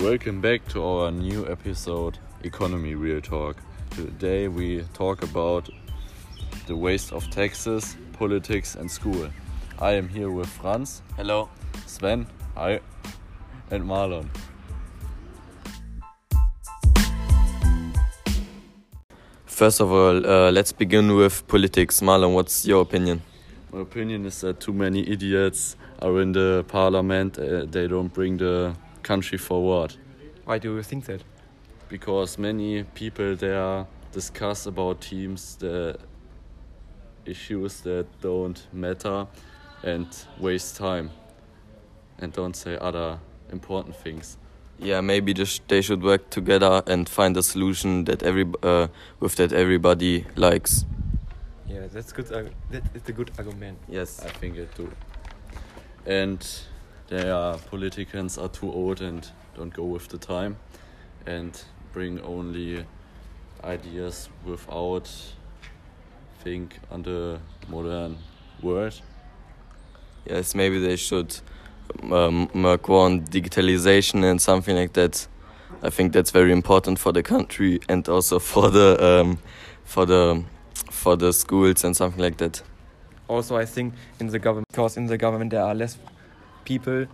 Welcome back to our new episode, Economy Real Talk. Today we talk about the waste of taxes, politics, and school. I am here with Franz, Hello. Sven, hi, and Marlon. First of all, uh, let's begin with politics. Marlon, what's your opinion? My opinion is that too many idiots are in the parliament. Uh, they don't bring the country forward Why do you think that? because many people there discuss about teams the issues that don't matter and waste time and don't say other important things. Yeah, maybe just they should work together and find a solution that every uh, with that everybody likes. Yeah, that's good. arg- That is a good argument. Yes. I think it too. And their politicians are too old and don't go with the time and bring only ideas without think on the modern world. Yes, maybe they should um, work on digitalization and something like that. I think that's very important for the country and also for the um, for the for the schools and something like that. Also, I think in the government, because in the government there are less people,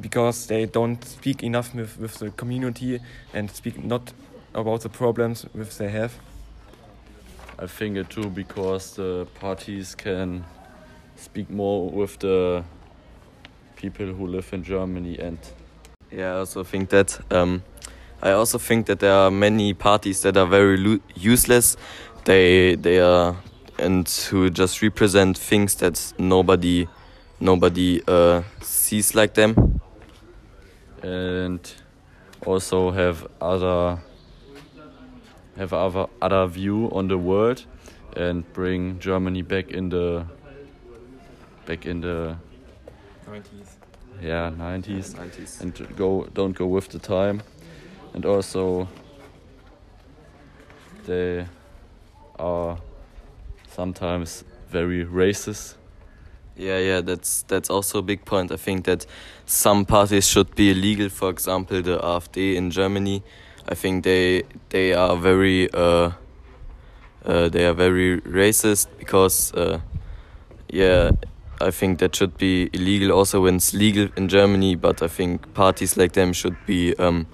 because they don't speak enough with, with the community and speak not about the problems which they have. I think it too because the parties can speak more with the people who live in Germany and Yeah, I also think that. Um, I also think that there are many parties that are very useless. They they are and who just represent things that nobody nobody uh, sees like them. and also have other have other other view on the world and bring Germany back in the back in the 90s. yeah 90s 90s. and go don't go with the time and also they are sometimes very racist Yeah, yeah, that's that's also a big point. I think that some parties should be illegal. For example, the AfD in Germany. I think they they are very uh, uh, they are very racist because uh, yeah, I think that should be illegal also when it's legal in Germany. But I think parties like them should be um,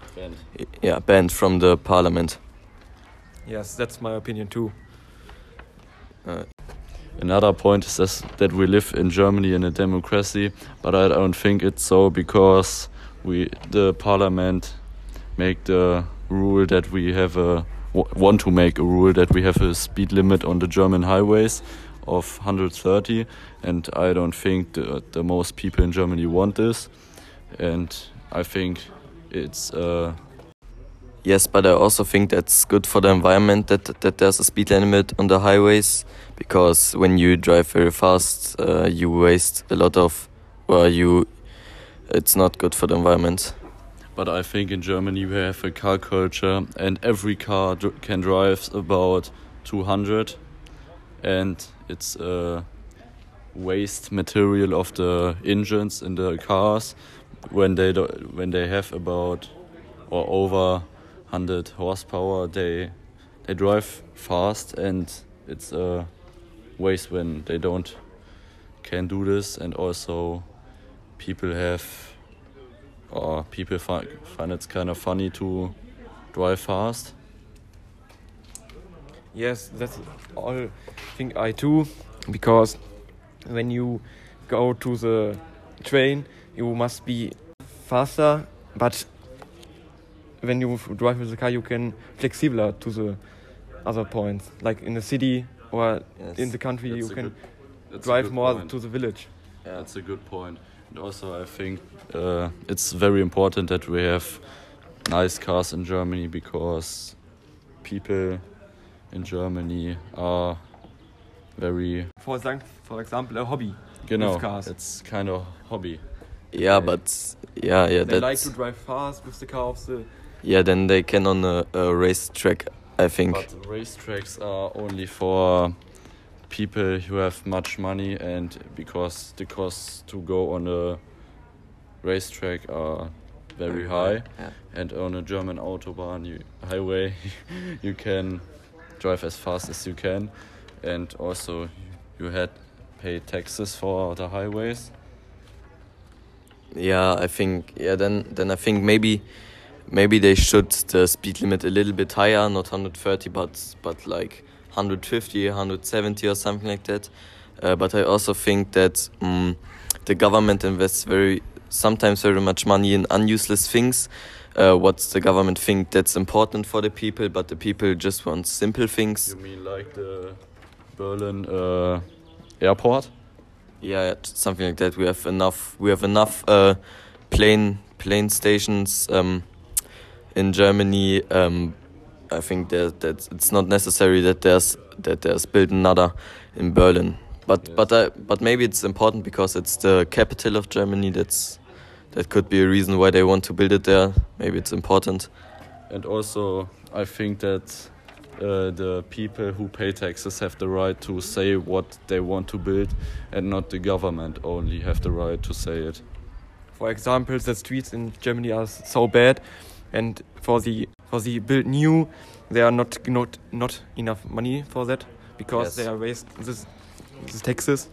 yeah banned from the parliament. Yes, that's my opinion too. Uh, Another point is this, that we live in Germany in a democracy, but I don't think it's so because we the parliament make the rule that we have a want to make a rule that we have a speed limit on the German highways of 130, and I don't think the the most people in Germany want this, and I think it's uh, Yes, but I also think that's good for the environment that that there's a speed limit on the highways because when you drive very fast, uh, you waste a lot of, well, you, it's not good for the environment. But I think in Germany we have a car culture, and every car dr- can drive about 200, and it's a waste material of the engines in the cars when they do, when they have about or over 100 horsepower. They they drive fast, and it's a waste when they don't can do this, and also people have or people find, find it's kind of funny to drive fast. Yes, that's all think I too, because when you go to the train, you must be faster, but when you drive with the car, you can flexibler to the other points. Like in the city or in the country, you can good- drive more point. to the village. Yeah, that's a good point. And also, I think uh, it's very important that we have nice cars in Germany because people in Germany are very For, exam- for example, a hobby. genau. cars. It's kind of hobby. Yeah, but yeah, yeah, They like to drive fast with the car of the. Yeah. Then they can on a, a racetrack. I think. But racetracks are only for uh, people who have much money and because the costs to go on a racetrack are very mm, high, Yeah. and on a German autobahn you, highway, you can drive as fast as you can, and also you had pay taxes for the highways. Yeah, I think yeah. Then then I think maybe maybe they should the speed limit a little bit higher, not 130, but but like 150, 170 or something like that. Uh, but I also think that um, the government invests very sometimes very much money in unuseless things. Uh, what the government think that's important for the people, but the people just want simple things. You mean like the Berlin uh, airport? Yeah, something like that. We have enough. We have enough uh, plane plane stations um, in Germany. Um, I think that that it's not necessary that there's that there's built another in Berlin. But Yes. but I, but maybe it's important because it's the capital of Germany. That's that could be a reason why they want to build it there. Maybe it's important. And also, I think that uh, the people who pay taxes have the right to say what they want to build, and not the government only have the right to say it. For example, the streets in Germany are so bad, and for the for the build new, there are not not not enough money for that because Yes. they are waste this, this taxes.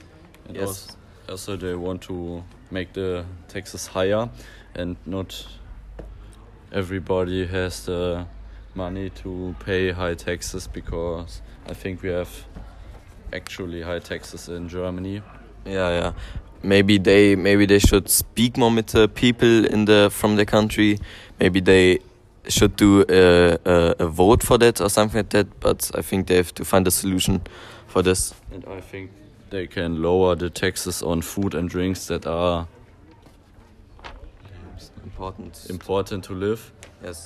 And Yes. als- Also, they want to make the taxes higher, and not everybody has the money to pay high taxes because I think we have actually high taxes in Germany. Yeah, yeah. Maybe they maybe they should speak more with the people in the from the country. Maybe they should do a, a, a vote for that or something like that. But I think they have to find a solution for this. And I think they can lower the taxes on food and drinks that are Important. important to live. Yes.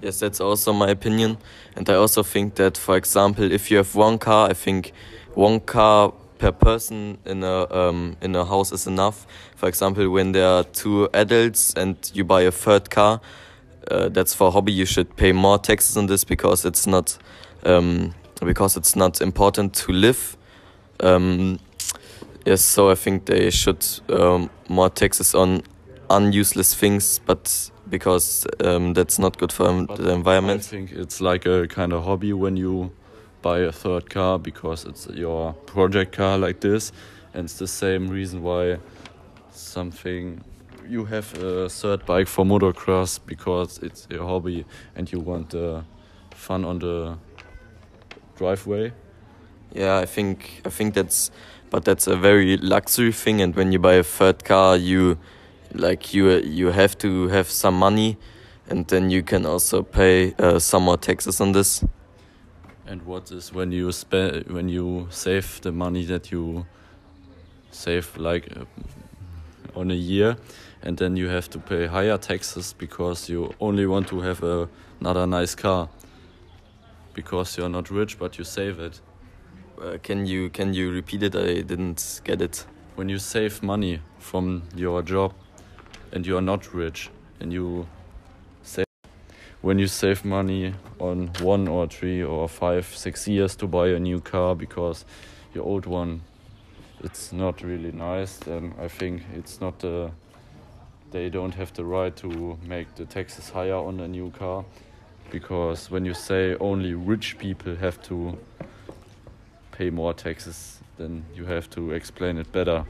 Yes, that's also my opinion. And I also think that, for example, if you have one car, I think one car per person in a um, in a house is enough. For example, when there are two adults and you buy a third car, uh, that's for hobby. You should pay more taxes on this because it's not um, because it's not important to live. Um, yes, so I think they should um, more taxes on unuseless things, but because um, that's not good for the I environment. think it's like a kind of hobby when you buy a third car because it's your project car like this, and it's the same reason why something you have a third bike for motocross because it's your hobby and you want the fun on the driveway. Yeah, I think I think that's, but that's a very luxury thing. And when you buy a third car, you, like you you have to have some money, and then you can also pay uh, some more taxes on this. And what is when you spend when you save the money that you save like uh, on a year, and then you have to pay higher taxes because you only want to have a, another nice car. Because you're not rich, but you save it. Uh, can you can you repeat it? I didn't get it. When you save money from your job, and you are not rich, and you. When you save money on one or three or five, six years to buy a new car because your old one it's not really nice, then I think it's not the they don't have the right to make the taxes higher on a new car because when you say only rich people have to pay more taxes then you have to explain it better.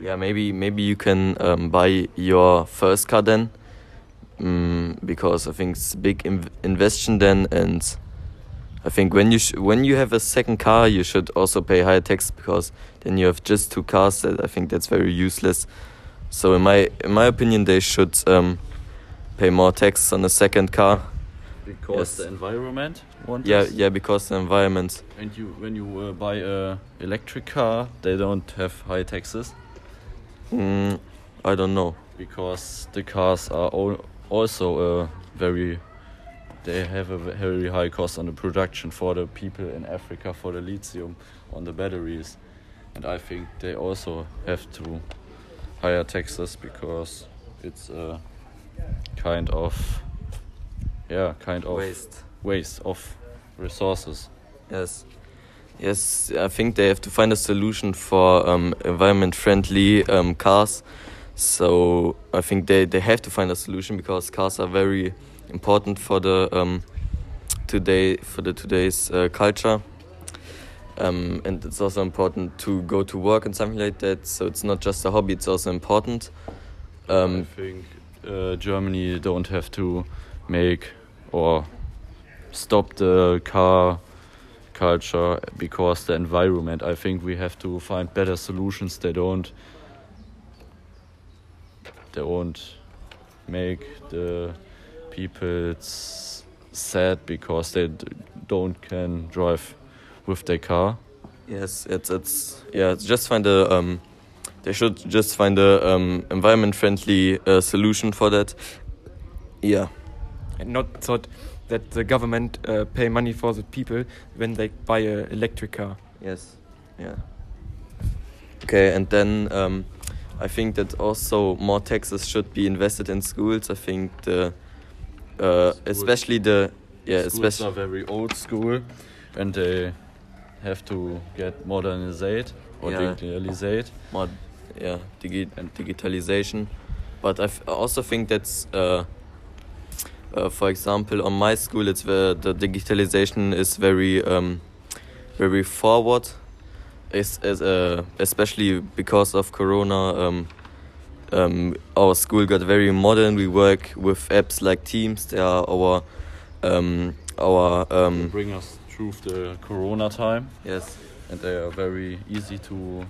Yeah, maybe maybe you can um, buy your first car then, mm, because I think it's a big inv- investment then, and I think when you sh- when you have a second car, you should also pay higher tax because then you have just two cars. That I think that's very useless. So in my in my opinion, they should um, pay more tax on the second car. because Yes. the environment want Yeah, yeah, because the environment. and you when you uh, buy a electric car they don't have high taxes Mm, I don't know. because the cars are al- also a very they have a very high cost on the production for the people in Africa for the lithium on the batteries and I think they also have to higher taxes because it's a kind of yeah kind of Waste. waste of resources Yes. Yes, I think they have to find a solution for um, environment friendly um, cars. So I think they, they have to find a solution because cars are very important for the um, today for the today's uh, culture. Um, and it's also important to go to work and something like that. So it's not just a hobby; it's also important. I Um, think uh, Germany don't have to make or stop the car culture because the environment. I think we have to find better solutions. They don't. They won't make the people sad because they d- don't can drive with their car. Yes, it's it's yeah. It's just find a um, they should just find a um, environment friendly uh, solution for that. Yeah. and not thought that the government uh, pay money for the people when they buy a electric car. Yes. Yeah. Okay, and then um, I think that also more taxes should be invested in schools. I think the uh, especially the yeah Schools especially are very old school, and they have to get modernized or Yeah. digitalized. more yeah digi- and digitalization but I f- I also think that's uh, uh, for example on my school it's where the digitalization is very um, very forward is as uh, especially because of corona um, um, our school got very modern. We work with apps like teams. They are our um, our um, bring us through the Corona time, yes. And they are very easy to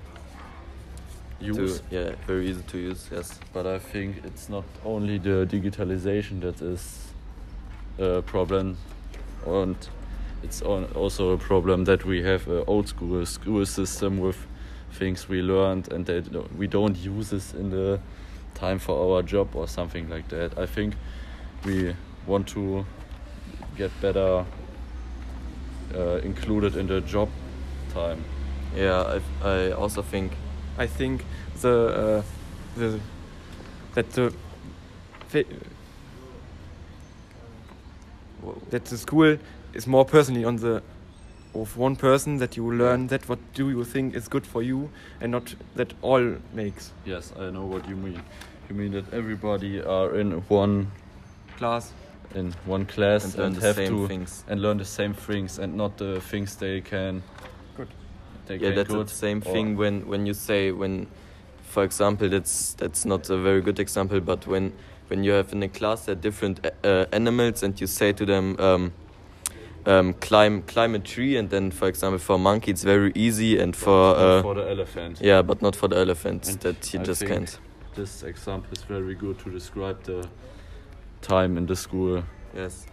to, use. yeah very easy to use yes. But I think it's not only the digitalization that is a problem, and it's also a problem that we have an old school school system with things we learned and that we don't use this in the time for our job or something like that. I think we want to get better uh, included in the job time. Yeah, I, I also think I think the uh, the that the that the school is more personally on the of one person that you learn that what do you think is good for you and not that all makes Yes, I know what you mean. You mean that everybody are in one class in one class and and, have same to things. and learn the same things and not the things they can. Good. They Yeah, can that's good the same thing when when you say when, for example, that's that's not a very good example, but when when you have in a class there are different uh, animals and you say to them. Um, um, climb climb a tree and then for example for a monkey it's very easy and for uh, for the elephant. yeah but not for the elephant And that he I just can't This example is very good to describe the time in the school. Yes.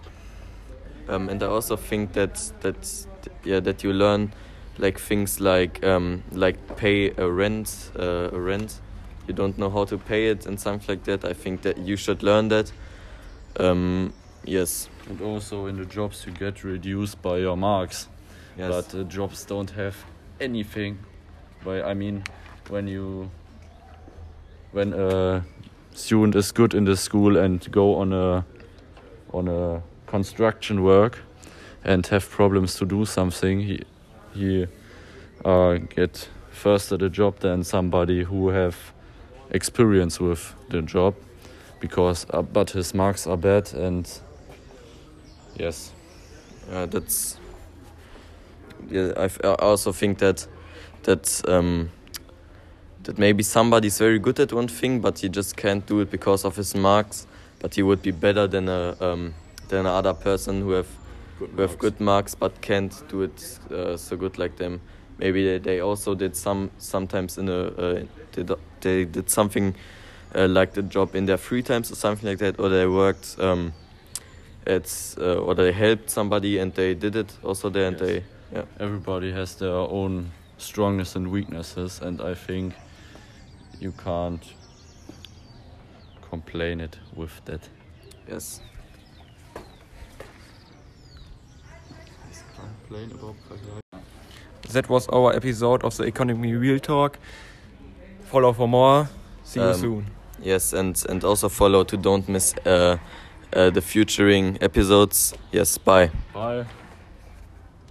Um, and I also think that that yeah that you learn like things like um, like pay a rent uh, a rent. You don't know how to pay it and something like that. I think that you should learn that. Um, yes. And also in the jobs you get reduced by your marks. Yes. But the jobs don't have anything. But I mean, when you when a student is good in the school and go on a on a construction work and have problems to do something, he he uh, get first at a job than somebody who have experience with the job because uh, but his marks are bad and yes Uh, that's yeah. I, also think that that um, that maybe somebody's very good at one thing, but he just can't do it because of his marks. But he would be better than a um, than another person who have who have good marks but can't do it uh, so good like them. Maybe they, they also did some sometimes in a uh, did, they did something uh, like the job in their free times or something like that, or they worked. Um, it's uh, or they helped somebody and they did it also there and Yes. they yeah. Everybody has their own strengths and weaknesses and i think you can't complain it with that. Yes. That was our episode of the economy real talk. Follow for more. See you Um, soon. yes and and also follow to don't miss uh, uh, the futuring episodes. Yes bye. Bye